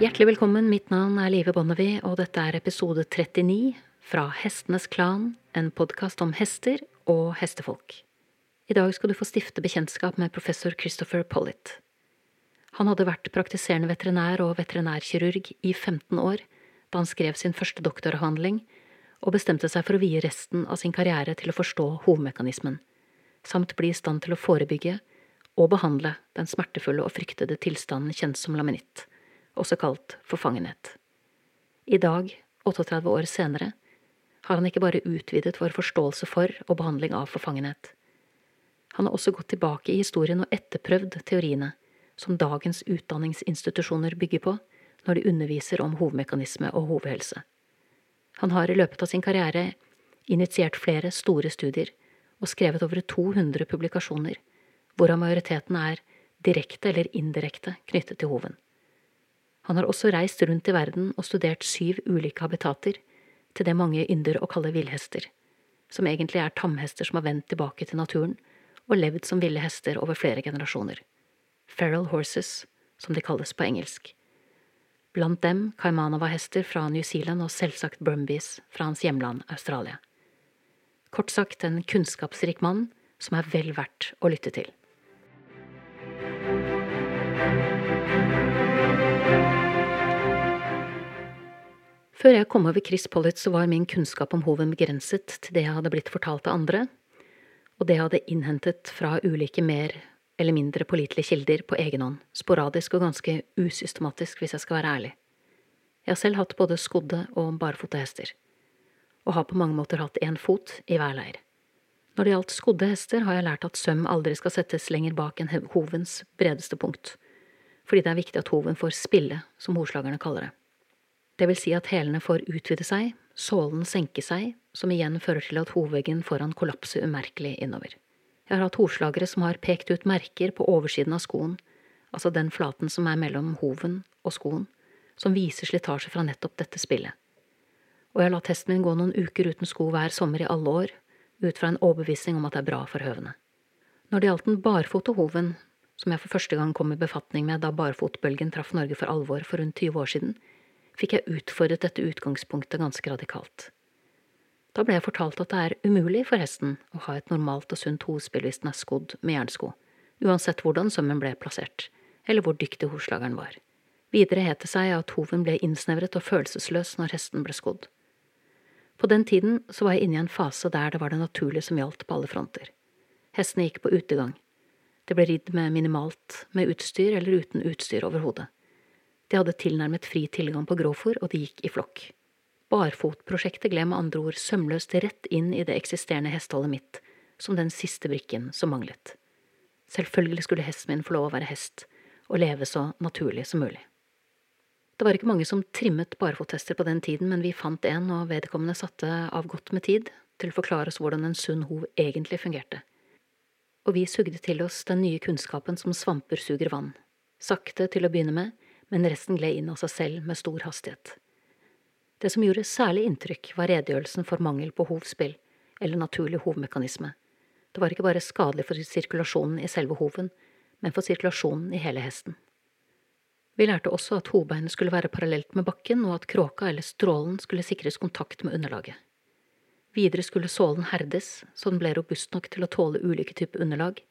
Hjertelig velkommen, mitt navn er Live Bonnevie, og dette er episode 39 fra Hestenes Klan, en podkast om hester og hestefolk. I dag skal du få stifte bekjentskap med professor Christopher Pollitt. Han hadde vært praktiserende veterinær og veterinærkirurg i 15 år da han skrev sin første doktoravhandling, og bestemte seg for å vie resten av sin karriere til å forstå hovmekanismen, samt bli i stand til å forebygge og behandle den smertefulle og fryktede tilstanden kjent som laminitt, også kalt forfangenhet. I dag, 38 år senere, har han ikke bare utvidet vår forståelse for og behandling av forfangenhet. Han har også gått tilbake i historien og etterprøvd teoriene som dagens utdanningsinstitusjoner bygger på når de underviser om hovmekanisme og hovhelse. Han har i løpet av sin karriere initiert flere store studier og skrevet over 200 publikasjoner, hvorav majoriteten er direkte eller indirekte knyttet til hoven. Han har også reist rundt i verden og studert syv ulike habitater til det mange ynder å kalle villhester, som egentlig er tamhester som har vendt tilbake til naturen og levd som ville hester over flere generasjoner. Feral horses, som de kalles på engelsk. Blant dem Kaimanova-hester fra New Zealand og selvsagt Brumbies fra hans hjemland Australia. Kort sagt en kunnskapsrik mann som er vel verdt å lytte til. Før jeg kom over Chris Pollitt, så var min kunnskap om hoven begrenset til det jeg hadde blitt fortalt av andre, og det jeg hadde innhentet fra ulike mer eller mindre pålitelige kilder på egen hånd, sporadisk og ganske usystematisk, hvis jeg skal være ærlig. Jeg har selv hatt både skodde og barfota hester, og har på mange måter hatt én fot i hver leir. Når det gjaldt skodde hester, har jeg lært at søm aldri skal settes lenger bak enn hovens bredeste punkt, fordi det er viktig at hoven får spille, som horslagerne kaller det. Det vil si at hælene får utvide seg, sålen senke seg, som igjen fører til at hovveggen foran kollapser umerkelig innover. Jeg har hatt hovslagere som har pekt ut merker på oversiden av skoen, altså den flaten som er mellom hoven og skoen, som viser slitasje fra nettopp dette spillet. Og jeg har latt hesten min gå noen uker uten sko hver sommer i alle år, ut fra en overbevisning om at det er bra for høvene. Når det gjaldt den barfote hoven, som jeg for første gang kom i befatning med da barfotbølgen traff Norge for alvor for rundt 20 år siden, fikk jeg utfordret dette utgangspunktet ganske radikalt. Da ble jeg fortalt at det er umulig for hesten å ha et normalt og sunt hodespill hvis den er skodd med jernsko, uansett hvordan sømmen ble plassert, eller hvor dyktig hovslageren var. Videre het det seg at hoven ble innsnevret og følelsesløs når hesten ble skodd. På den tiden så var jeg inne i en fase der det var det naturlige som gjaldt på alle fronter. Hestene gikk på utegang. Det ble ridd med minimalt med utstyr eller uten utstyr overhodet. De hadde tilnærmet fri tilgang på grovfòr, og de gikk i flokk. Barfotprosjektet gled med andre ord sømløst rett inn i det eksisterende hesteholdet mitt, som den siste brikken som manglet. Selvfølgelig skulle hesten min få lov å være hest, og leve så naturlig som mulig. Det var ikke mange som trimmet barfothester på den tiden, men vi fant en, og vedkommende satte av godt med tid til å forklare oss hvordan en sunn hov egentlig fungerte. Og vi sugde til oss den nye kunnskapen som svamper suger vann. Sakte til å begynne med, men resten gled inn av seg selv med stor hastighet. Det som gjorde særlig inntrykk, var redegjørelsen for mangel på hovspill, eller naturlig hovmekanisme. Det var ikke bare skadelig for sirkulasjonen i selve hoven, men for sirkulasjonen i hele hesten. Vi lærte også at hovbeinet skulle være parallelt med bakken, og at kråka eller strålen skulle sikres kontakt med underlaget. Videre skulle sålen herdes, så den ble robust nok til å tåle ulike typer underlag,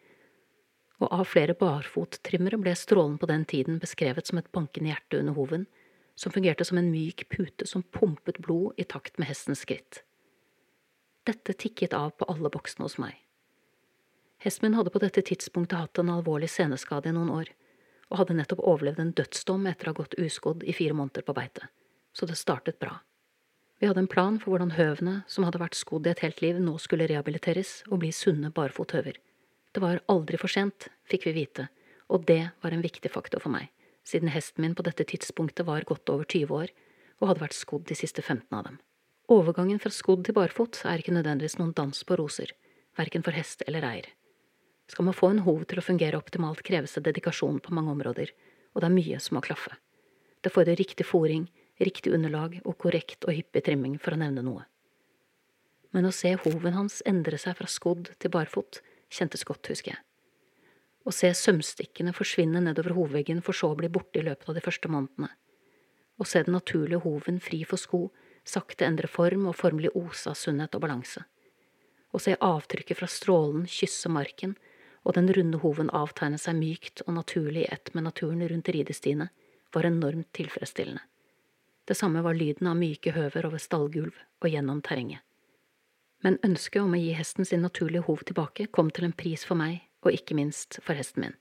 og av flere barfottrimmere ble strålen på den tiden beskrevet som et bankende hjerte under hoven, som fungerte som en myk pute som pumpet blod i takt med hestens skritt. Dette tikket av på alle boksene hos meg. Hesten min hadde på dette tidspunktet hatt en alvorlig seneskade i noen år, og hadde nettopp overlevd en dødsdom etter å ha gått uskodd i fire måneder på beite, så det startet bra. Vi hadde en plan for hvordan høvene, som hadde vært skodd i et helt liv, nå skulle rehabiliteres og bli sunne barfothøver. Det var aldri for sent, fikk vi vite, og det var en viktig faktor for meg, siden hesten min på dette tidspunktet var godt over 20 år og hadde vært skodd de siste 15 av dem. Overgangen fra skodd til barfot er ikke nødvendigvis noen dans på roser, verken for hest eller eier. Skal man få en hov til å fungere optimalt, kreves det dedikasjon på mange områder, og det er mye som må klaffe. Det fordrer riktig fòring, riktig underlag og korrekt og hyppig trimming, for å nevne noe. Men å se hoven hans endre seg fra skodd til barfot kjentes godt, husker jeg. Å se sømstikkene forsvinne nedover hovveggen for så å bli borte i løpet av de første månedene. Å se den naturlige hoven fri for sko sakte endre form og formelig ose av sunnhet og balanse. Å se avtrykket fra strålen kysse marken og den runde hoven avtegne seg mykt og naturlig i ett med naturen rundt ridestiene, var enormt tilfredsstillende. Det samme var lyden av myke høver over stallgulv og gjennom terrenget. Men ønsket om å gi hesten sin naturlige hov tilbake kom til en pris for meg, og ikke minst for hesten min.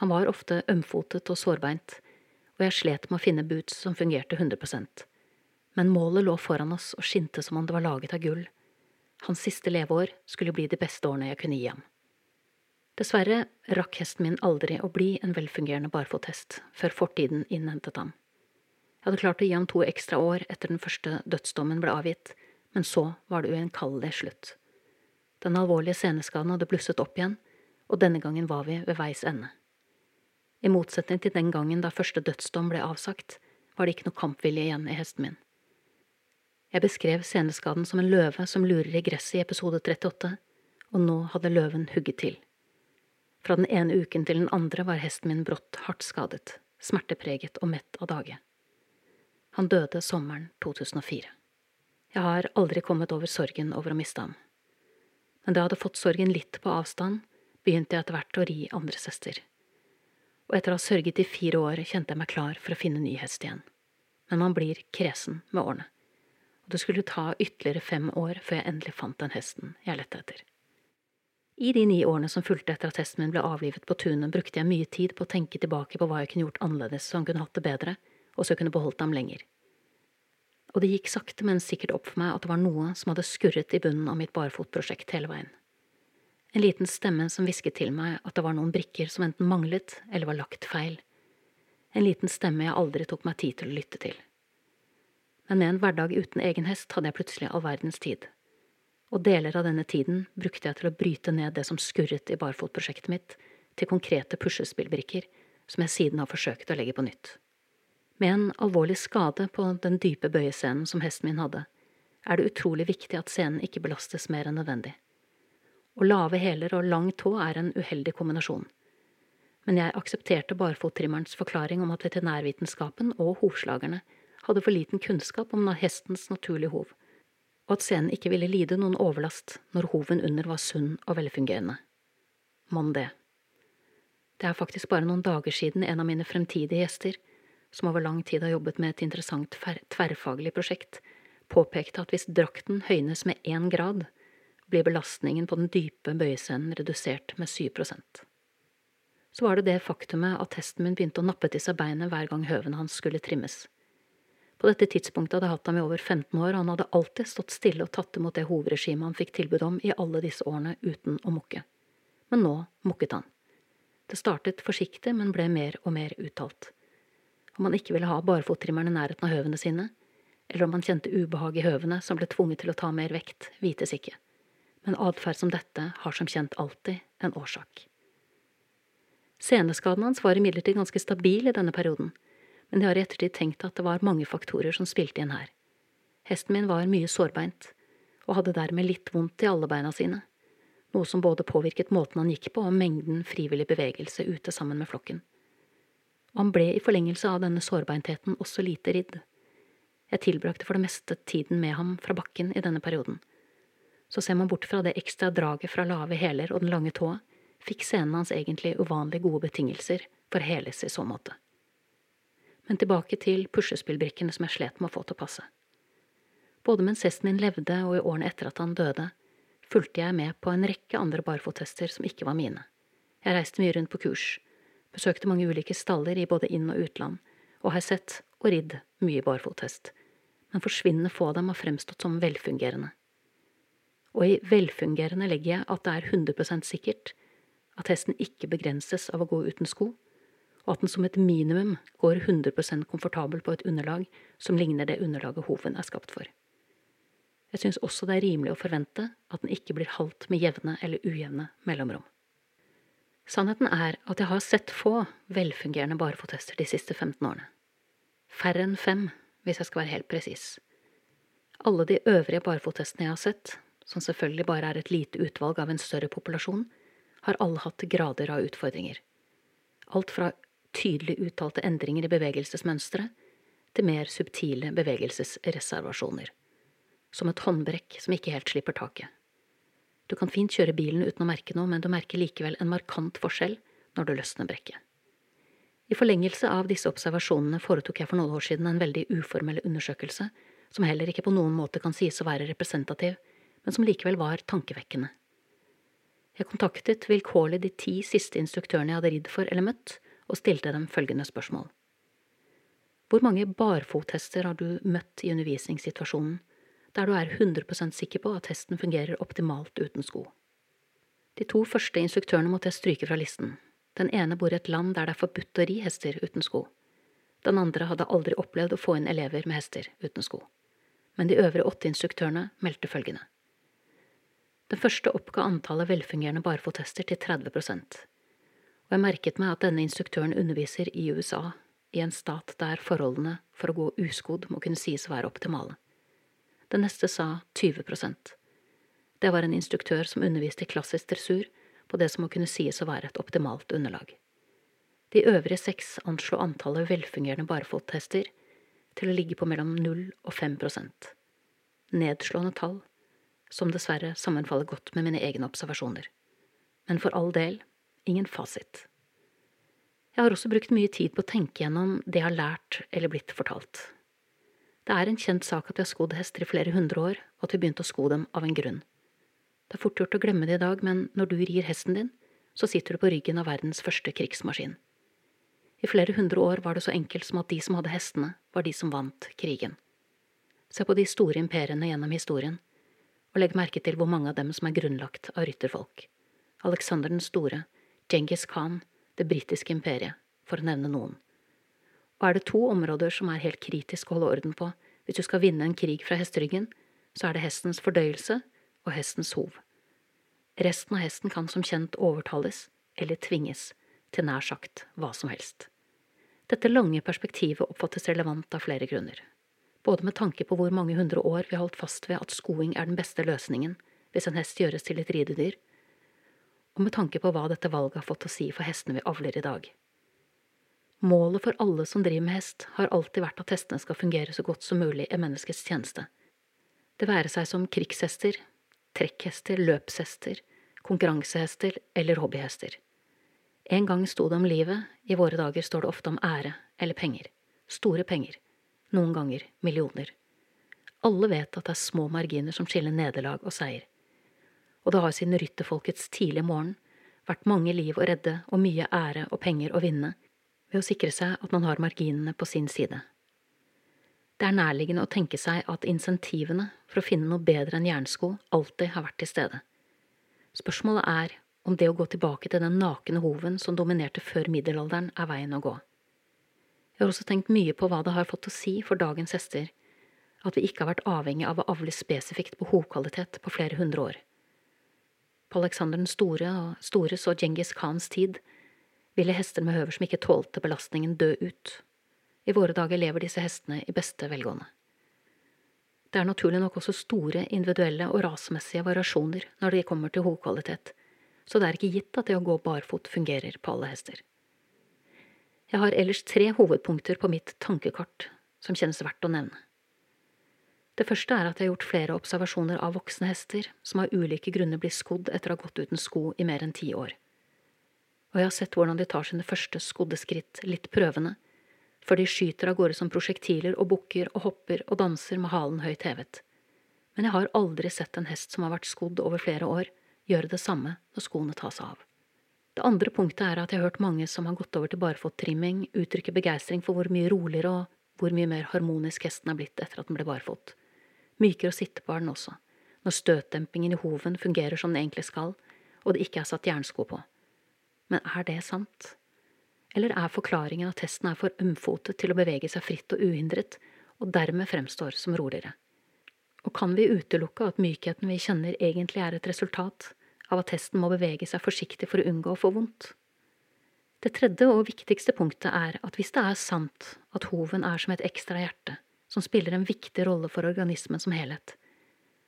Han var ofte ømfotet og sårbeint, og jeg slet med å finne boots som fungerte 100% Men målet lå foran oss og skinte som om det var laget av gull. Hans siste leveår skulle bli de beste årene jeg kunne gi ham. Dessverre rakk hesten min aldri å bli en velfungerende barfothest før fortiden innhentet ham. Jeg hadde klart å gi ham to ekstra år etter den første dødsdommen ble avgitt, men så var det uenkallelig slutt. Den alvorlige seneskaden hadde blusset opp igjen, og denne gangen var vi ved veis ende. I motsetning til den gangen da første dødsdom ble avsagt, var det ikke noe kampvilje igjen i hesten min. Jeg beskrev seneskaden som en løve som lurer i gresset i episode 38, og nå hadde løven hugget til. Fra den ene uken til den andre var hesten min brått hardt skadet, smertepreget og mett av dage. Han døde sommeren 2004. Jeg har aldri kommet over sorgen over å miste ham. Men da jeg hadde fått sorgen litt på avstand, begynte jeg etter hvert å ri andre søster. Og etter å ha sørget i fire år kjente jeg meg klar for å finne ny hest igjen. Men man blir kresen med årene. Og det skulle ta ytterligere fem år før jeg endelig fant den hesten jeg lette etter. I de ni årene som fulgte etter at hesten min ble avlivet på tunet, brukte jeg mye tid på å tenke tilbake på hva jeg kunne gjort annerledes så han kunne hatt det bedre, og så kunne beholdt ham lenger og det gikk sakte, men sikkert opp for meg at det var noe som hadde skurret i bunnen av mitt barfotprosjekt hele veien. En liten stemme som hvisket til meg at det var noen brikker som enten manglet eller var lagt feil. En liten stemme jeg aldri tok meg tid til å lytte til. Men med en hverdag uten egen hest hadde jeg plutselig all verdens tid. Og deler av denne tiden brukte jeg til å bryte ned det som skurret i barfotprosjektet mitt, til konkrete puslespillbrikker som jeg siden har forsøkt å legge på nytt. Med en alvorlig skade på den dype bøyescenen som hesten min hadde, er det utrolig viktig at scenen ikke belastes mer enn nødvendig. Å lave hæler og lang tå er en uheldig kombinasjon. Men jeg aksepterte barfottrimmerens forklaring om at veterinærvitenskapen og hovslagerne hadde for liten kunnskap om hestens naturlige hov, og at scenen ikke ville lide noen overlast når hoven under var sunn og velfungerende. Mon det. Det er faktisk bare noen dager siden en av mine fremtidige gjester som over lang tid har jobbet med et interessant tverrfaglig prosjekt, påpekte at hvis drakten høynes med én grad, blir belastningen på den dype bøyescenen redusert med syv prosent. Så var det det faktumet at hesten min begynte å nappe til seg beinet hver gang høvene hans skulle trimmes. På dette tidspunktet hadde jeg hatt ham i over 15 år, og han hadde alltid stått stille og tatt imot det hovedregimet han fikk tilbud om i alle disse årene uten å mukke. Men nå mukket han. Det startet forsiktig, men ble mer og mer uttalt om han ikke ville ha barfottrimmeren i nærheten av høvene sine, eller om han kjente ubehag i høvene som ble tvunget til å ta mer vekt, vites ikke, men atferd som dette har som kjent alltid en årsak. Seneskaden hans var imidlertid ganske stabil i denne perioden, men jeg har i ettertid tenkt at det var mange faktorer som spilte inn her. Hesten min var mye sårbeint, og hadde dermed litt vondt i alle beina sine, noe som både påvirket måten han gikk på og mengden frivillig bevegelse ute sammen med flokken og han ble i forlengelse av denne sårbeintheten også lite ridd. Jeg tilbrakte for det meste tiden med ham fra bakken i denne perioden. Så ser man bort fra det ekstra draget fra lave hæler og den lange tåa, fikk scenen hans egentlig uvanlig gode betingelser for heles i så måte. Men tilbake til puslespillbrikkene som jeg slet med å få til å passe. Både mens hesten min levde og i årene etter at han døde, fulgte jeg med på en rekke andre barfottester som ikke var mine. Jeg reiste mye rundt på kurs, besøkte mange ulike staller i både inn- og utland, og har sett og ridd mye barfothest, men forsvinnende få av dem har fremstått som velfungerende. Og i velfungerende legger jeg at det er 100% sikkert at hesten ikke begrenses av å gå uten sko, og at den som et minimum går 100% komfortabel på et underlag som ligner det underlaget hoven er skapt for. Jeg synes også det er rimelig å forvente at den ikke blir halvt med jevne eller ujevne mellomrom. Sannheten er at jeg har sett få velfungerende barfottester de siste 15 årene. Færre enn fem, hvis jeg skal være helt presis. Alle de øvrige barfottestene jeg har sett, som selvfølgelig bare er et lite utvalg av en større populasjon, har alle hatt grader av utfordringer. Alt fra tydelig uttalte endringer i bevegelsesmønstre til mer subtile bevegelsesreservasjoner. Som et håndbrekk som ikke helt slipper taket. Du kan fint kjøre bilen uten å merke noe, men du merker likevel en markant forskjell når du løsner brekket. I forlengelse av disse observasjonene foretok jeg for noen år siden en veldig uformell undersøkelse, som heller ikke på noen måte kan sies å være representativ, men som likevel var tankevekkende. Jeg kontaktet vilkårlig de ti siste instruktørene jeg hadde ridd for eller møtt, og stilte dem følgende spørsmål. Hvor mange barfothester har du møtt i undervisningssituasjonen der du er 100% sikker på at hesten fungerer optimalt uten sko? De to første instruktørene måtte jeg stryke fra listen. Den ene bor i et land der det er forbudt å ri hester uten sko. Den andre hadde aldri opplevd å få inn elever med hester uten sko. Men de øvrige åtte instruktørene meldte følgende. Den første oppga antallet velfungerende barfothester til 30% og jeg merket meg at denne instruktøren underviser i USA, i en stat der forholdene for å gå uskodd må kunne sies å være optimale. Den neste sa 20% Det var en instruktør som underviste i klassisk dressur på det som må kunne sies å være et optimalt underlag. De øvrige seks anslo antallet velfungerende barfothester til å ligge på mellom 0 og 5% Nedslående tall, som dessverre sammenfaller godt med mine egne observasjoner. Men for all del, ingen fasit. Jeg har også brukt mye tid på å tenke gjennom det jeg har lært eller blitt fortalt. Det er en kjent sak at vi har skodd hester i flere hundre år, og at vi begynte å sko dem av en grunn. Det er fort gjort å glemme det i dag, men når du rir hesten din, så sitter du på ryggen av verdens første krigsmaskin. I flere hundre år var det så enkelt som at de som hadde hestene, var de som vant krigen. Se på de store imperiene gjennom historien, og legg merke til hvor mange av dem som er grunnlagt av rytterfolk. Alexander den store, Djengis Khan, det britiske imperiet, for å nevne noen. Og er det to områder som er helt kritisk å holde orden på hvis du skal vinne en krig fra hesteryggen, så er det hestens fordøyelse og hestens hov. Resten av hesten kan som kjent overtales eller tvinges til nær sagt hva som helst. Dette lange perspektivet oppfattes relevant av flere grunner, både med tanke på hvor mange hundre år vi har holdt fast ved at skoing er den beste løsningen hvis en hest gjøres til et ridedyr, og med tanke på hva dette valget har fått å si for hestene vi avler i dag. Målet for alle som driver med hest, har alltid vært at hestene skal fungere så godt som mulig i menneskets tjeneste. Det være seg som krigshester, trekkhester, løpshester, konkurransehester eller hobbyhester. En gang sto det om livet, i våre dager står det ofte om ære eller penger. Store penger. Noen ganger millioner. Alle vet at det er små marginer som skiller nederlag og seier og det har siden rytterfolkets tidlige morgen vært mange liv å redde og mye ære og penger å vinne ved å sikre seg at man har marginene på sin side. Det er nærliggende å tenke seg at insentivene for å finne noe bedre enn jernsko alltid har vært til stede. Spørsmålet er om det å gå tilbake til den nakne hoven som dominerte før middelalderen, er veien å gå. Jeg har også tenkt mye på hva det har fått å si for dagens hester at vi ikke har vært avhengig av å avle spesifikt på hovkvalitet på flere hundre år. På Alexander den store og Stores og Djengis Khans tid ville hester med høver som ikke tålte belastningen, dø ut. I våre dager lever disse hestene i beste velgående. Det er naturlig nok også store individuelle og rasemessige variasjoner når det kommer til hovkvalitet, så det er ikke gitt at det å gå barfot fungerer på alle hester. Jeg har ellers tre hovedpunkter på mitt tankekart som kjennes verdt å nevne. Det første er at jeg har gjort flere observasjoner av voksne hester som av ulike grunner blir skodd etter å ha gått uten sko i mer enn ti år. Og jeg har sett hvordan de tar sine første skodde skritt litt prøvende, før de skyter av gårde som prosjektiler og bukker og hopper og danser med halen høyt hevet. Men jeg har aldri sett en hest som har vært skodd over flere år, gjøre det samme når skoene tas av. Det andre punktet er at jeg har hørt mange som har gått over til barfottrimming, uttrykke begeistring for hvor mye roligere og hvor mye mer harmonisk hesten er blitt etter at den ble barfot mykere å sitte på er den også, når støtdempingen i hoven fungerer som den egentlig skal, og det ikke er satt jernsko på. Men er det sant? Eller er forklaringen at testen er for ømfotet til å bevege seg fritt og uhindret, og dermed fremstår som roligere? Og kan vi utelukke at mykheten vi kjenner egentlig er et resultat av at testen må bevege seg forsiktig for å unngå å få vondt? Det tredje og viktigste punktet er at hvis det er sant at hoven er som et ekstra hjerte, som spiller en viktig rolle for organismen som helhet.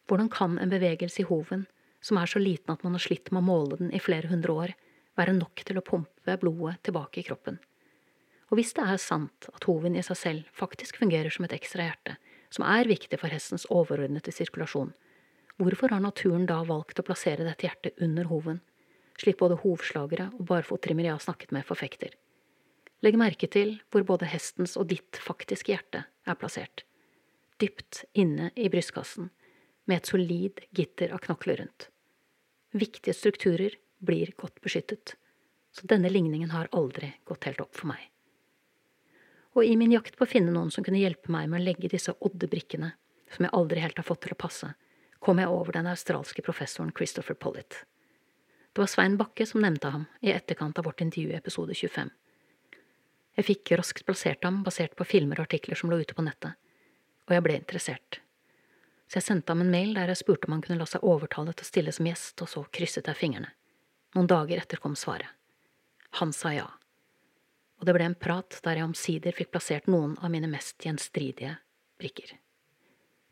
Hvordan kan en bevegelse i hoven, som er så liten at man har slitt med å måle den i flere hundre år, være nok til å pumpe blodet tilbake i kroppen. Og hvis det er sant at hoven i seg selv faktisk fungerer som et ekstra hjerte, som er viktig for hestens overordnede sirkulasjon, hvorfor har naturen da valgt å plassere dette hjertet under hoven, slik både hovslagere og barfottrimmer jeg har snakket med, forfekter? Legg merke til hvor både hestens og ditt faktiske hjerte er plassert, dypt inne i brystkassen, med et solid gitter av knokler rundt. Viktige strukturer blir godt beskyttet, så denne ligningen har aldri gått helt opp for meg. Og i min jakt på å finne noen som kunne hjelpe meg med å legge disse oddebrikkene, som jeg aldri helt har fått til å passe, kom jeg over den australske professoren Christopher Pollitt. Det var Svein Bakke som nevnte ham i etterkant av vårt intervju i episode 25. Jeg fikk raskt plassert ham basert på filmer og artikler som lå ute på nettet, og jeg ble interessert. Så jeg sendte ham en mail der jeg spurte om han kunne la seg overtale til å stille som gjest, og så krysset jeg fingrene. Noen dager etter kom svaret. Han sa ja. Og det ble en prat der jeg omsider fikk plassert noen av mine mest gjenstridige brikker.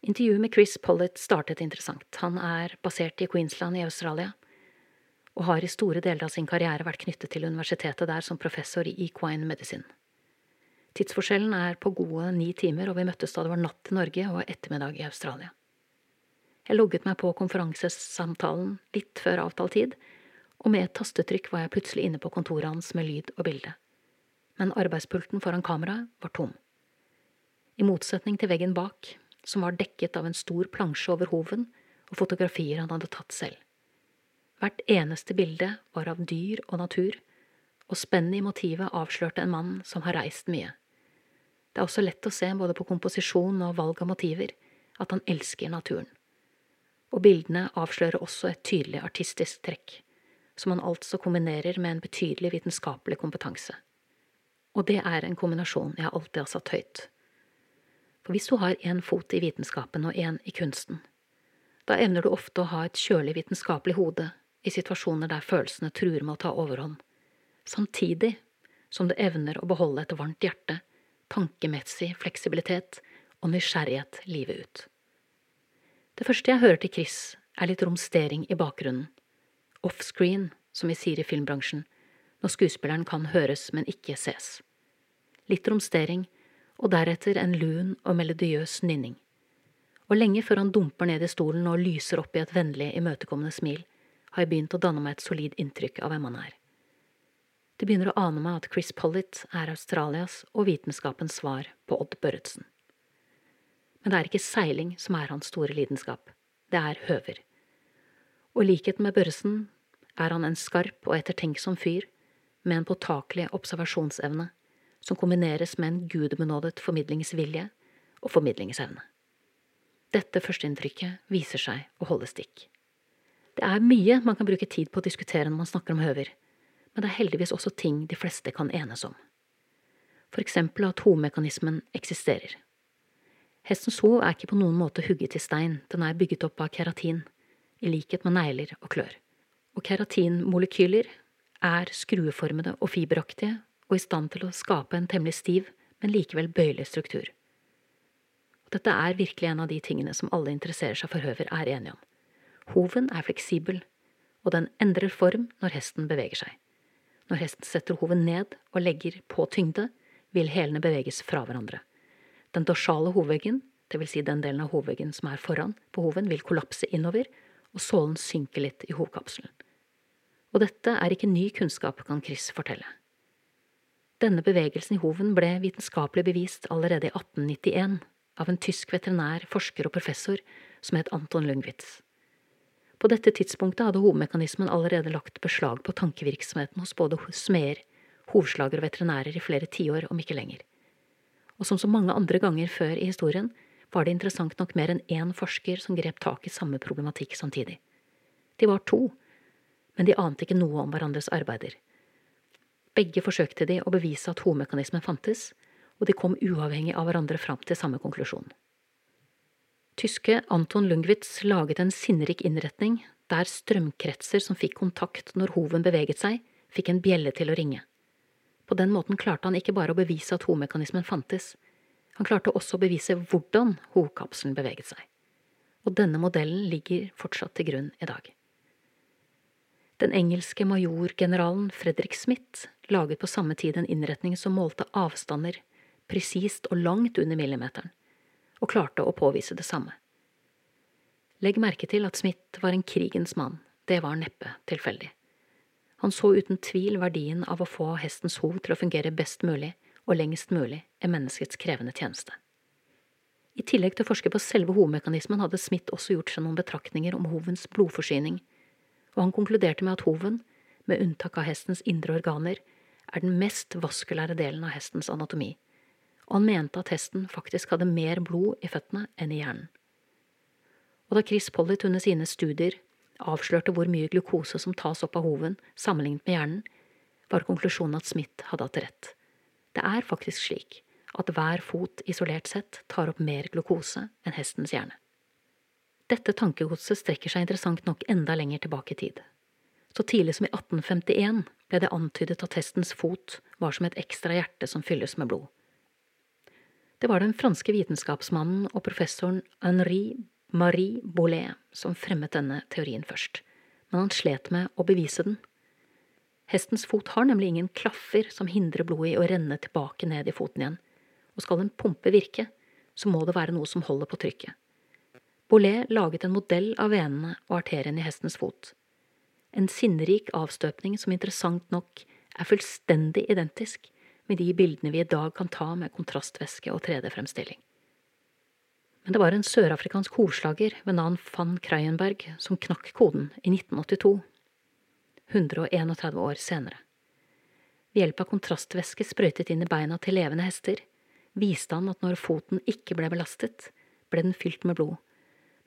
Intervjuet med Chris Pollitt startet interessant. Han er basert i Queensland i Australia, og har i store deler av sin karriere vært knyttet til universitetet der som professor i equine medicine. Tidsforskjellen er på gode ni timer, og vi møttes da det var natt i Norge og ettermiddag i Australia. Jeg logget meg på konferansesamtalen litt før avtalt tid, og med et tastetrykk var jeg plutselig inne på kontoret hans med lyd og bilde. Men arbeidspulten foran kameraet var tom. I motsetning til veggen bak, som var dekket av en stor plansje over hoven og fotografier han hadde tatt selv. Hvert eneste bilde var av dyr og natur, og spennet i motivet avslørte en mann som har reist mye. Det er også lett å se både på komposisjon og valg av motiver at han elsker naturen. Og bildene avslører også et tydelig artistisk trekk som han altså kombinerer med en betydelig vitenskapelig kompetanse. Og det er en kombinasjon jeg alltid har satt høyt. For hvis du har én fot i vitenskapen og én i kunsten, da evner du ofte å ha et kjølig vitenskapelig hode i situasjoner der følelsene truer med å ta overhånd, samtidig som du evner å beholde et varmt hjerte, tankemessig fleksibilitet og nysgjerrighet livet ut. Det første jeg hører til Chris, er litt romstering i bakgrunnen, offscreen, som vi sier i filmbransjen, når skuespilleren kan høres, men ikke ses. Litt romstering, og deretter en lun og melodiøs nynning. Og lenge før han dumper ned i stolen og lyser opp i et vennlig, imøtekommende smil, har jeg begynt å danne meg et solid inntrykk av hvem han er. Det begynner å ane meg at Chris Pollitt er Australias og vitenskapens svar på Odd Børretzen. Men det er ikke seiling som er hans store lidenskap, det er høver. Og i likhet med Børresen er han en skarp og ettertenksom fyr med en påtakelig observasjonsevne som kombineres med en gudbenådet formidlingsvilje og formidlingsevne. Dette førsteinntrykket viser seg å holde stikk. Det er mye man kan bruke tid på å diskutere når man snakker om høver, men det er heldigvis også ting de fleste kan enes om. For eksempel at hovmekanismen eksisterer. Hestens hov er ikke på noen måte hugget i stein, den er bygget opp av keratin, i likhet med negler og klør og keratinmolekyler er skrueformede og fiberaktige og i stand til å skape en temmelig stiv, men likevel bøyelig struktur. Dette er virkelig en av de tingene som alle interesserer seg for høver, er enige om. Hoven er fleksibel, og den endrer form når hesten beveger seg. Når hesten setter hoven ned og legger på tyngde, vil hælene beveges fra hverandre. Den dorsale hovveggen, dvs. Si den delen av hovveggen som er foran på hoven, vil kollapse innover, og sålen synker litt i hovkapselen. Og dette er ikke ny kunnskap, kan Chris fortelle. Denne bevegelsen i hoven ble vitenskapelig bevist allerede i 1891 av en tysk veterinær, forsker og professor som het Anton Lungwitz. På dette tidspunktet hadde hovmekanismen allerede lagt beslag på tankevirksomheten hos både smeder, hovslagere og veterinærer i flere tiår, om ikke lenger. Og som så mange andre ganger før i historien var det interessant nok mer enn én forsker som grep tak i samme problematikk samtidig. De var to, men de ante ikke noe om hverandres arbeider. Begge forsøkte de å bevise at hovmekanismen fantes, og de kom uavhengig av hverandre fram til samme konklusjon. Tyske Anton Lungwitz laget en sinnrik innretning der strømkretser som fikk kontakt når hoven beveget seg, fikk en bjelle til å ringe. På den måten klarte han ikke bare å bevise at hovmekanismen fantes, han klarte også å bevise hvordan hovkapselen beveget seg. Og denne modellen ligger fortsatt til grunn i dag. Den engelske majorgeneralen Fredrik Smith laget på samme tid en innretning som målte avstander presist og langt under millimeteren, og klarte å påvise det samme. Legg merke til at Smith var en krigens mann, det var neppe tilfeldig. Han så uten tvil verdien av å få hestens hov til å fungere best mulig og lengst mulig i menneskets krevende tjeneste. I tillegg til å forske på selve hovmekanismen hadde Smith også gjort seg noen betraktninger om hovens blodforsyning, og han konkluderte med at hoven, med unntak av hestens indre organer, er den mest vaskulære delen av hestens anatomi, og han mente at hesten faktisk hadde mer blod i føttene enn i hjernen. Og da Chris Pollitt under sine studier avslørte hvor mye glukose som tas opp av hoven sammenlignet med hjernen, var konklusjonen at Smith hadde hatt rett. Det er faktisk slik at hver fot isolert sett tar opp mer glukose enn hestens hjerne. Dette tankegodset strekker seg interessant nok enda lenger tilbake i tid. Så tidlig som i 1851 ble det antydet at hestens fot var som et ekstra hjerte som fylles med blod. Det var den franske vitenskapsmannen og professoren Henri Marie Bollet som fremmet denne teorien først, men han slet med å bevise den. Hestens fot har nemlig ingen klaffer som hindrer blodet i å renne tilbake ned i foten igjen, og skal en pumpe virke, så må det være noe som holder på trykket. Bollet laget en modell av venene og arterien i hestens fot. En sinnrik avstøpning som interessant nok er fullstendig identisk med de bildene vi i dag kan ta med kontrastvæske og 3D-fremstilling. Men det var en sørafrikansk horslager ved navn van Kreienberg som knakk koden i 1982, 131 år senere. Ved hjelp av kontrastvæske sprøytet inn i beina til levende hester viste han at når foten ikke ble belastet, ble den fylt med blod,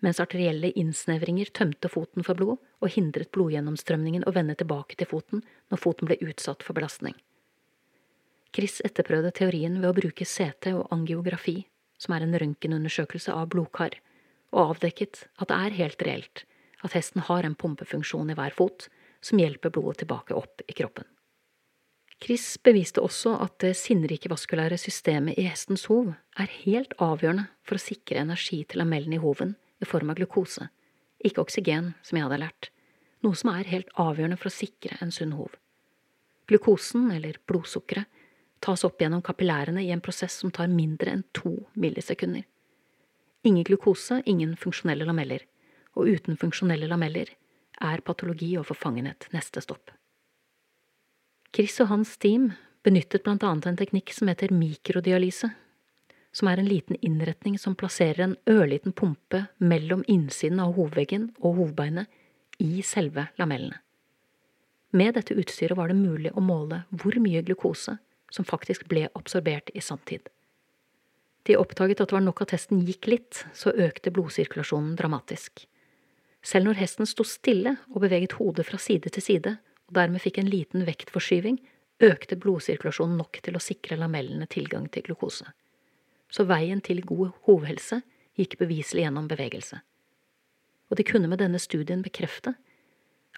mens arterielle innsnevringer tømte foten for blod og hindret blodgjennomstrømningen å vende tilbake til foten når foten ble utsatt for belastning. Chris etterprøvde teorien ved å bruke CT og angiografi, som er en røntgenundersøkelse av blodkar, og avdekket at det er helt reelt at hesten har en pumpefunksjon i hver fot som hjelper blodet tilbake opp i kroppen. Chris beviste også at det sinnrike vaskulære systemet i hestens hov er helt avgjørende for å sikre energi til lamellen i hoven i form av glukose, ikke oksygen, som jeg hadde lært, noe som er helt avgjørende for å sikre en sunn hov. Glukosen, eller blodsukkeret, tas opp gjennom kapillærene i en prosess som tar mindre enn to millisekunder. Ingen glukose, ingen funksjonelle lameller, og uten funksjonelle lameller er patologi og forfangenhet neste stopp. Chris og hans team benyttet blant annet en teknikk som heter mikrodialyse, som er en liten innretning som plasserer en ørliten pumpe mellom innsiden av hovedveggen og hovedbeinet i selve lamellene. Med dette utstyret var det mulig å måle hvor mye glukose som faktisk ble absorbert i sanntid. De oppdaget at det var nok at hesten gikk litt, så økte blodsirkulasjonen dramatisk. Selv når hesten sto stille og beveget hodet fra side til side, og dermed fikk en liten vektforskyving, økte blodsirkulasjonen nok til å sikre lamellene tilgang til glukose. Så veien til god hovhelse gikk beviselig gjennom bevegelse. Og de kunne med denne studien bekrefte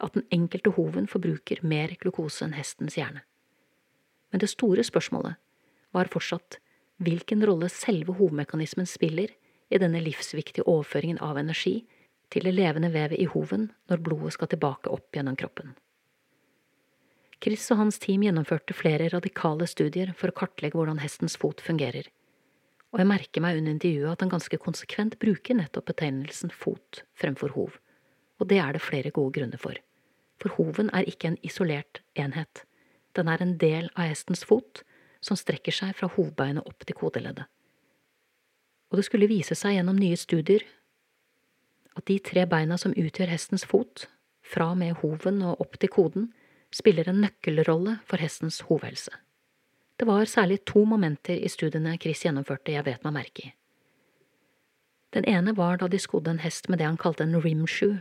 at den enkelte hoven forbruker mer glukose enn hestens hjerne. Men det store spørsmålet var fortsatt hvilken rolle selve hovmekanismen spiller i denne livsviktige overføringen av energi til det levende vevet i hoven når blodet skal tilbake opp gjennom kroppen. Chris og hans team gjennomførte flere radikale studier for å kartlegge hvordan hestens fot fungerer, og jeg merker meg under intervjuet at han ganske konsekvent bruker nettopp betegnelsen fot fremfor hov, og det er det flere gode grunner for, for hoven er ikke en isolert enhet, den er en del av hestens fot som strekker seg fra hovbeinet opp til kodeleddet. Og det skulle vise seg gjennom nye studier at de tre beina som utgjør hestens fot, fra og med hoven og opp til koden, spiller en nøkkelrolle for hestens hovhelse. Det var særlig to momenter i studiene Chris gjennomførte jeg vet meg merke i. Den ene var da de skodde en hest med det han kalte en rimshoe,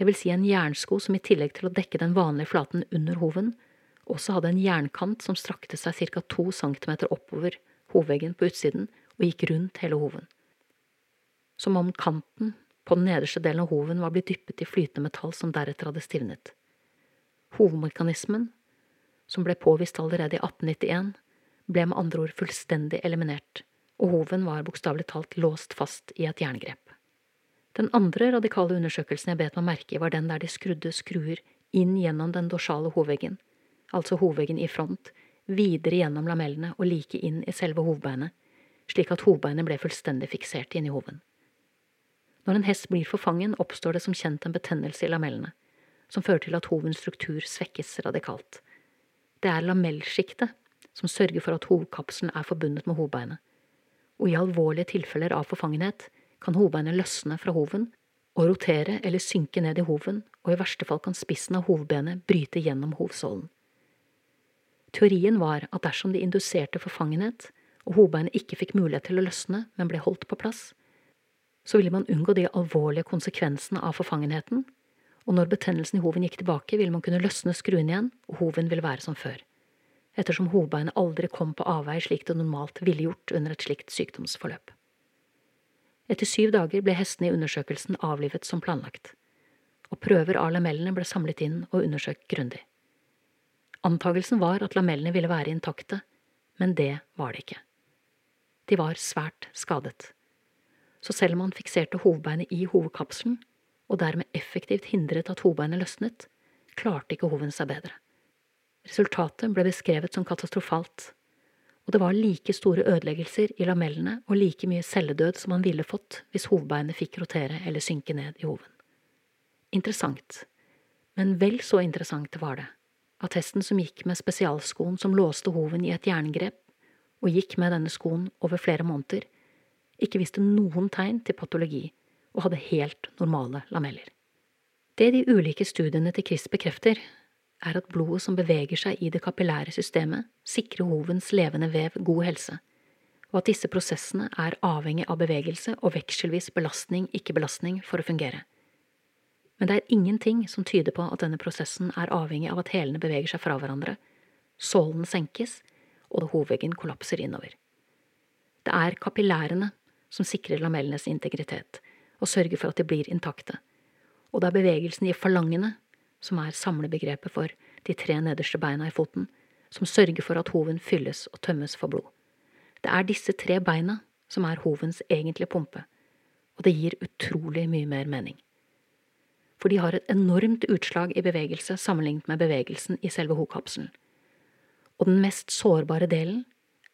det vil si en jernsko som i tillegg til å dekke den vanlige flaten under hoven, også hadde en jernkant som strakte seg ca. to centimeter oppover hovveggen på utsiden og gikk rundt hele hoven. Som om kanten på den nederste delen av hoven var blitt dyppet i flytende metall som deretter hadde stivnet. Hovedmekanismen, som ble påvist allerede i 1891, ble med andre ord fullstendig eliminert, og hoven var bokstavelig talt låst fast i et jerngrep. Den andre radikale undersøkelsen jeg bet meg merke i, var den der de skrudde skruer inn gjennom den dorsale hovveggen, altså hovveggen i front, videre gjennom lamellene og like inn i selve hovbeinet, slik at hovbeinet ble fullstendig fiksert inni hoven. Når en hest blir forfangen, oppstår det som kjent en betennelse i lamellene, som fører til at hovens struktur svekkes radikalt. Det er lamellsjiktet som sørger for at hovkapselen er forbundet med hovbeinet, og i alvorlige tilfeller av forfangenhet kan hovbeinet løsne fra hoven og rotere eller synke ned i hoven, og i verste fall kan spissen av hovbenet bryte gjennom hovsålen. Teorien var at dersom de induserte forfangenhet, og hovbeinet ikke fikk mulighet til å løsne, men ble holdt på plass, så ville man unngå de alvorlige konsekvensene av forfangenheten, og når betennelsen i hoven gikk tilbake, ville man kunne løsne skruen igjen, og hoven ville være som før, ettersom hovbeinet aldri kom på avvei slik det normalt ville gjort under et slikt sykdomsforløp. Etter syv dager ble hestene i undersøkelsen avlivet som planlagt, og prøver av lamellene ble samlet inn og undersøkt grundig. Antagelsen var at lamellene ville være intakte, men det var det ikke. De var svært skadet. Så selv om han fikserte hovbeinet i hovedkapselen, og dermed effektivt hindret at hovbeinet løsnet, klarte ikke hoven seg bedre. Resultatet ble beskrevet som katastrofalt, og det var like store ødeleggelser i lamellene og like mye celledød som han ville fått hvis hovedbeinet fikk rotere eller synke ned i hoven. Interessant, men vel så interessant var det at hesten som gikk med spesialskoen som låste hoven i et jerngrep, og gikk med denne skoen over flere måneder, ikke viste noen tegn til patologi og hadde helt normale lameller. Det de ulike studiene til Chris bekrefter, er at blodet som beveger seg i det kapillære systemet, sikrer hovens levende vev god helse, og at disse prosessene er avhengig av bevegelse og vekselvis belastning-ikke belastning for å fungere men det er ingenting som tyder på at denne prosessen er avhengig av at hælene beveger seg fra hverandre, sålen senkes og hovveggen kollapser innover. Det er kapillærene som sikrer lamellenes integritet og sørger for at de blir intakte, og det er bevegelsen i falangene, som er samlebegrepet for de tre nederste beina i foten, som sørger for at hoven fylles og tømmes for blod. Det er disse tre beina som er hovens egentlige pumpe, og det gir utrolig mye mer mening for de har et enormt utslag i bevegelse sammenlignet med bevegelsen i selve hovkapselen. Og den mest sårbare delen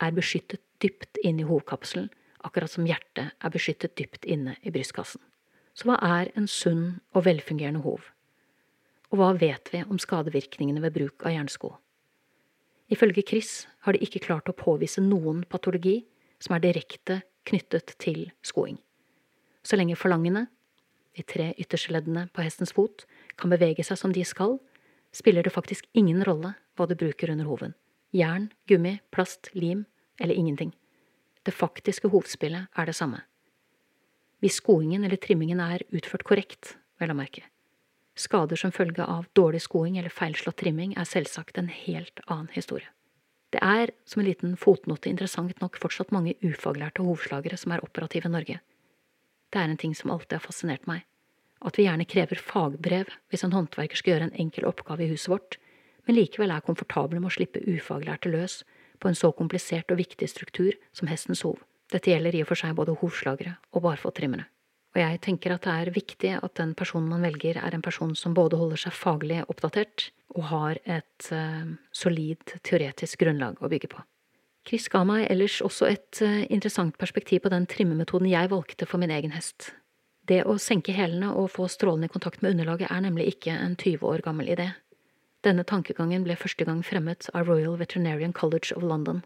er beskyttet dypt inn i hovkapselen, akkurat som hjertet er beskyttet dypt inne i brystkassen. Så hva er en sunn og velfungerende hov? Og hva vet vi om skadevirkningene ved bruk av jernsko? Ifølge Chris har de ikke klart å påvise noen patologi som er direkte knyttet til skoing. Så lenge forlangene, de tre ytterste leddene på hestens fot, kan bevege seg som de skal, spiller det faktisk ingen rolle hva du bruker under hoven. Jern, gummi, plast, lim eller ingenting. Det faktiske hovspillet er det samme. Hvis skoingen eller trimmingen er utført korrekt, vel å merke. Skader som følge av dårlig skoing eller feilslått trimming er selvsagt en helt annen historie. Det er, som en liten fotnote interessant nok, fortsatt mange ufaglærte hovslagere som er operative i Norge. Det er en ting som alltid har fascinert meg, at vi gjerne krever fagbrev hvis en håndverker skal gjøre en enkel oppgave i huset vårt, men likevel er komfortable med å slippe ufaglærte løs på en så komplisert og viktig struktur som hestens hov. Dette gjelder i og for seg både hovslagere og barfottrimmere. Og jeg tenker at det er viktig at den personen man velger, er en person som både holder seg faglig oppdatert og har et uh, solid teoretisk grunnlag å bygge på. Chris ga meg ellers også et uh, interessant perspektiv på den trimmemetoden jeg valgte for min egen hest. Det å senke hælene og få strålende kontakt med underlaget er nemlig ikke en 20 år gammel idé. Denne tankegangen ble første gang fremmet av Royal Veterinarian College of London.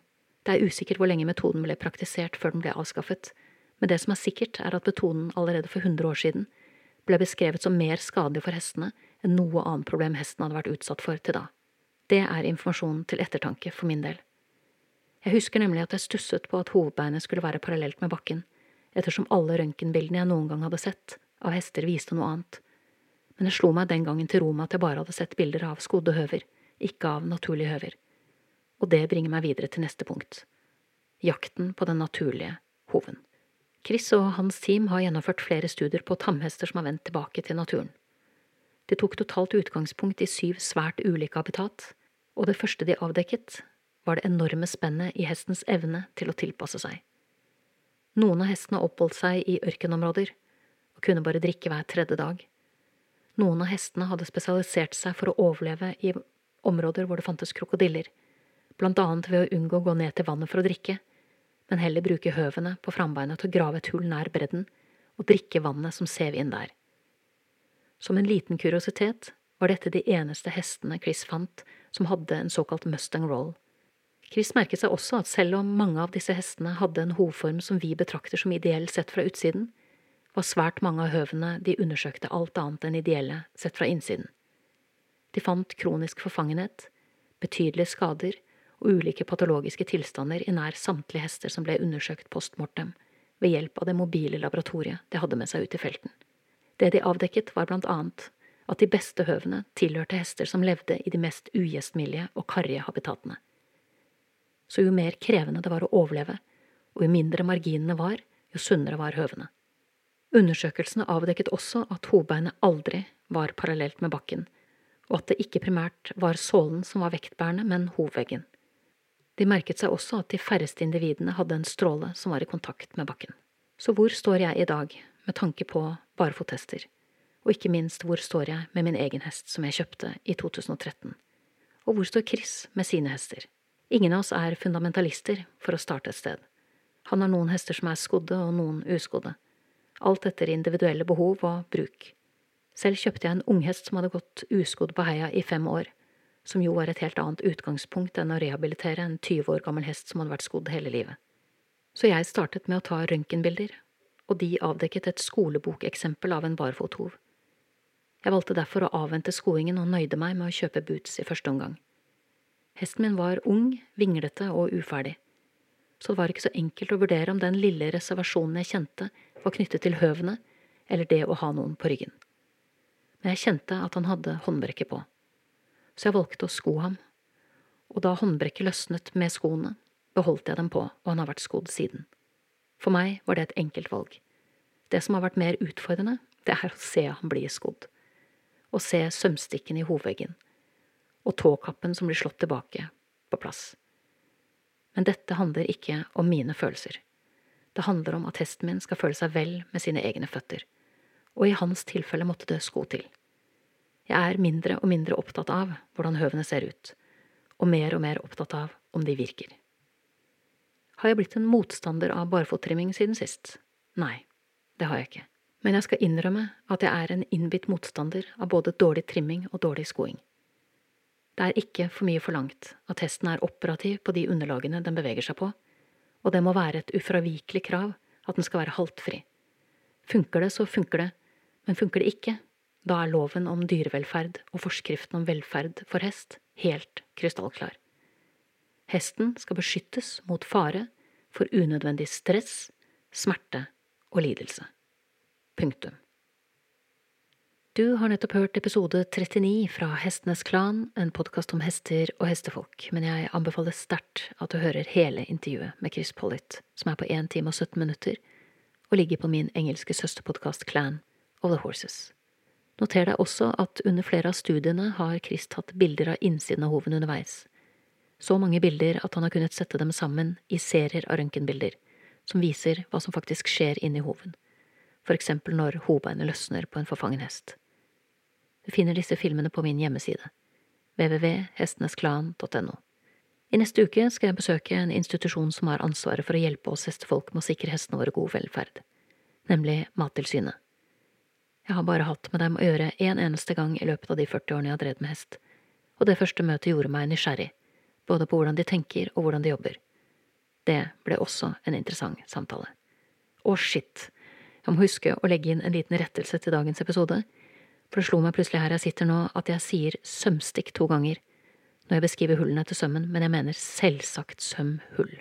Det er usikkert hvor lenge metoden ble praktisert før den ble avskaffet, men det som er sikkert, er at metoden allerede for 100 år siden ble beskrevet som mer skadelig for hestene enn noe annet problem hesten hadde vært utsatt for til da. Det er informasjon til ettertanke for min del. Jeg husker nemlig at jeg stusset på at hovedbeinet skulle være parallelt med bakken, ettersom alle røntgenbildene jeg noen gang hadde sett av hester viste noe annet, men det slo meg den gangen til Roma at jeg bare hadde sett bilder av skodde høver, ikke av naturlige høver, og det bringer meg videre til neste punkt, jakten på den naturlige hoven. Chris og hans team har gjennomført flere studier på tamhester som har vendt tilbake til naturen. De tok totalt utgangspunkt i syv svært ulike habitat, og det første de avdekket, var det enorme spennet i hestens evne til å tilpasse seg. Noen av hestene oppholdt seg i ørkenområder og kunne bare drikke hver tredje dag. Noen av hestene hadde spesialisert seg for å overleve i områder hvor det fantes krokodiller, blant annet ved å unngå å gå ned til vannet for å drikke, men heller bruke høvene på frambeinet til å grave et hull nær bredden og drikke vannet som sev inn der. Som en liten kuriositet var dette de eneste hestene Chris fant som hadde en såkalt Mustang Roll. Chris merket seg også at selv om mange av disse hestene hadde en hovform som vi betrakter som ideell sett fra utsiden, var svært mange av høvene de undersøkte alt annet enn ideelle sett fra innsiden. De fant kronisk forfangenhet, betydelige skader og ulike patologiske tilstander i nær samtlige hester som ble undersøkt post mortem, ved hjelp av det mobile laboratoriet de hadde med seg ut i felten. Det de avdekket, var blant annet at de beste høvene tilhørte hester som levde i de mest ugjestmilde og karrige habitatene. Så jo mer krevende det var å overleve, og jo mindre marginene var, jo sunnere var høvene. Undersøkelsene avdekket også at hovbeinet aldri var parallelt med bakken, og at det ikke primært var sålen som var vektbærende, men hovveggen. De merket seg også at de færreste individene hadde en stråle som var i kontakt med bakken. Så hvor står jeg i dag, med tanke på barefothester? Og ikke minst, hvor står jeg med min egen hest som jeg kjøpte i 2013? Og hvor står Chris med sine hester? Ingen av oss er fundamentalister for å starte et sted. Han har noen hester som er skodde og noen uskodde. Alt etter individuelle behov og bruk. Selv kjøpte jeg en unghest som hadde gått uskodd på heia i fem år, som jo var et helt annet utgangspunkt enn å rehabilitere en 20 år gammel hest som hadde vært skodd hele livet. Så jeg startet med å ta røntgenbilder, og de avdekket et skolebokeksempel av en barfothov. Jeg valgte derfor å avvente skoingen og nøyde meg med å kjøpe boots i første omgang. Hesten min var ung, vinglete og uferdig, så det var ikke så enkelt å vurdere om den lille reservasjonen jeg kjente, var knyttet til høvene eller det å ha noen på ryggen men jeg kjente at han hadde håndbrekket på, så jeg valgte å sko ham, og da håndbrekket løsnet med skoene, beholdt jeg dem på, og han har vært skodd siden. For meg var det et enkelt valg. Det som har vært mer utfordrende, det er å se han bli skodd, å se sømstikken i hovveggen, og tåkappen som blir slått tilbake, på plass. Men dette handler ikke om mine følelser. Det handler om at hesten min skal føle seg vel med sine egne føtter og i hans tilfelle måtte det sko til. Jeg er mindre og mindre opptatt av hvordan høvene ser ut, og mer og mer opptatt av om de virker. Har jeg blitt en motstander av barfottrimming siden sist? Nei, det har jeg ikke, men jeg skal innrømme at jeg er en innbitt motstander av både dårlig trimming og dårlig skoing. Det er ikke for mye forlangt at hesten er operativ på de underlagene den beveger seg på, og det må være et ufravikelig krav at den skal være haltfri. Funker det, så funker det, men funker det ikke, da er loven om dyrevelferd og forskriften om velferd for hest helt krystallklar. Hesten skal beskyttes mot fare for unødvendig stress, smerte og lidelse. Punktum. Du har nettopp hørt episode 39 fra Hestenes Klan, en podkast om hester og hestefolk, men jeg anbefaler sterkt at du hører hele intervjuet med Chris Pollitt, som er på 1 time og 17 minutter, og ligger på min engelske søsterpodkast Clan of the Horses. Noter deg også at under flere av studiene har Chris tatt bilder av innsiden av hoven underveis. Så mange bilder at han har kunnet sette dem sammen i serier av røntgenbilder, som viser hva som faktisk skjer inni hoven, for eksempel når hovbeinet løsner på en forfangen hest. Du finner disse filmene på min hjemmeside, www.hestenesklan.no. I neste uke skal jeg besøke en institusjon som har ansvaret for å hjelpe oss hestefolk med å sikre hestene våre god velferd, nemlig Mattilsynet. Jeg har bare hatt med dem å gjøre en eneste gang i løpet av de 40 årene jeg har drevet med hest, og det første møtet gjorde meg nysgjerrig, både på hvordan de tenker og hvordan de jobber. Det ble også en interessant samtale. Å, shit, jeg må huske å legge inn en liten rettelse til dagens episode, for det slo meg plutselig her jeg sitter nå at jeg sier sømstikk to ganger når jeg beskriver hullene til sømmen, men jeg mener selvsagt sømhull.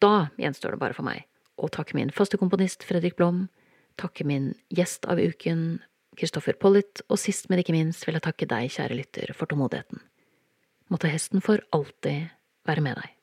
Da gjenstår det bare for meg å takke min faste komponist Fredrik Blom, takke min gjest av uken, Kristoffer Pollitt, og sist, men ikke minst vil jeg takke deg, kjære lytter, for tålmodigheten. Måtte hesten for alltid være med deg.